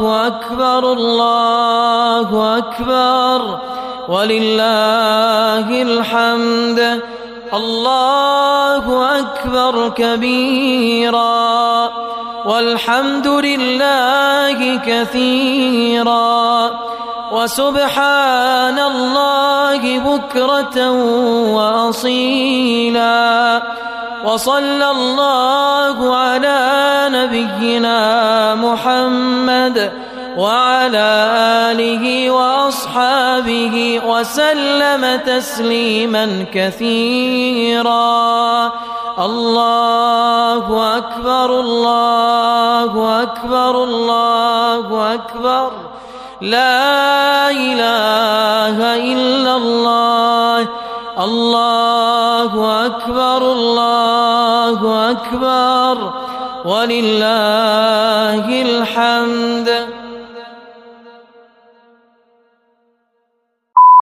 الله أكبر الله أكبر. ولله الحمد. الله أكبر كبيرا. والحمد لله كثيرا. وسبحان الله بكرة وأصيلا. وصلى الله على نبينا محمد وعلى آله وأصحابه وسلم تسليما كثيرا. الله أكبر الله أكبر الله أكبر. لا إله إلا الله. الله أكبر الله أكبر. ولله الحمد.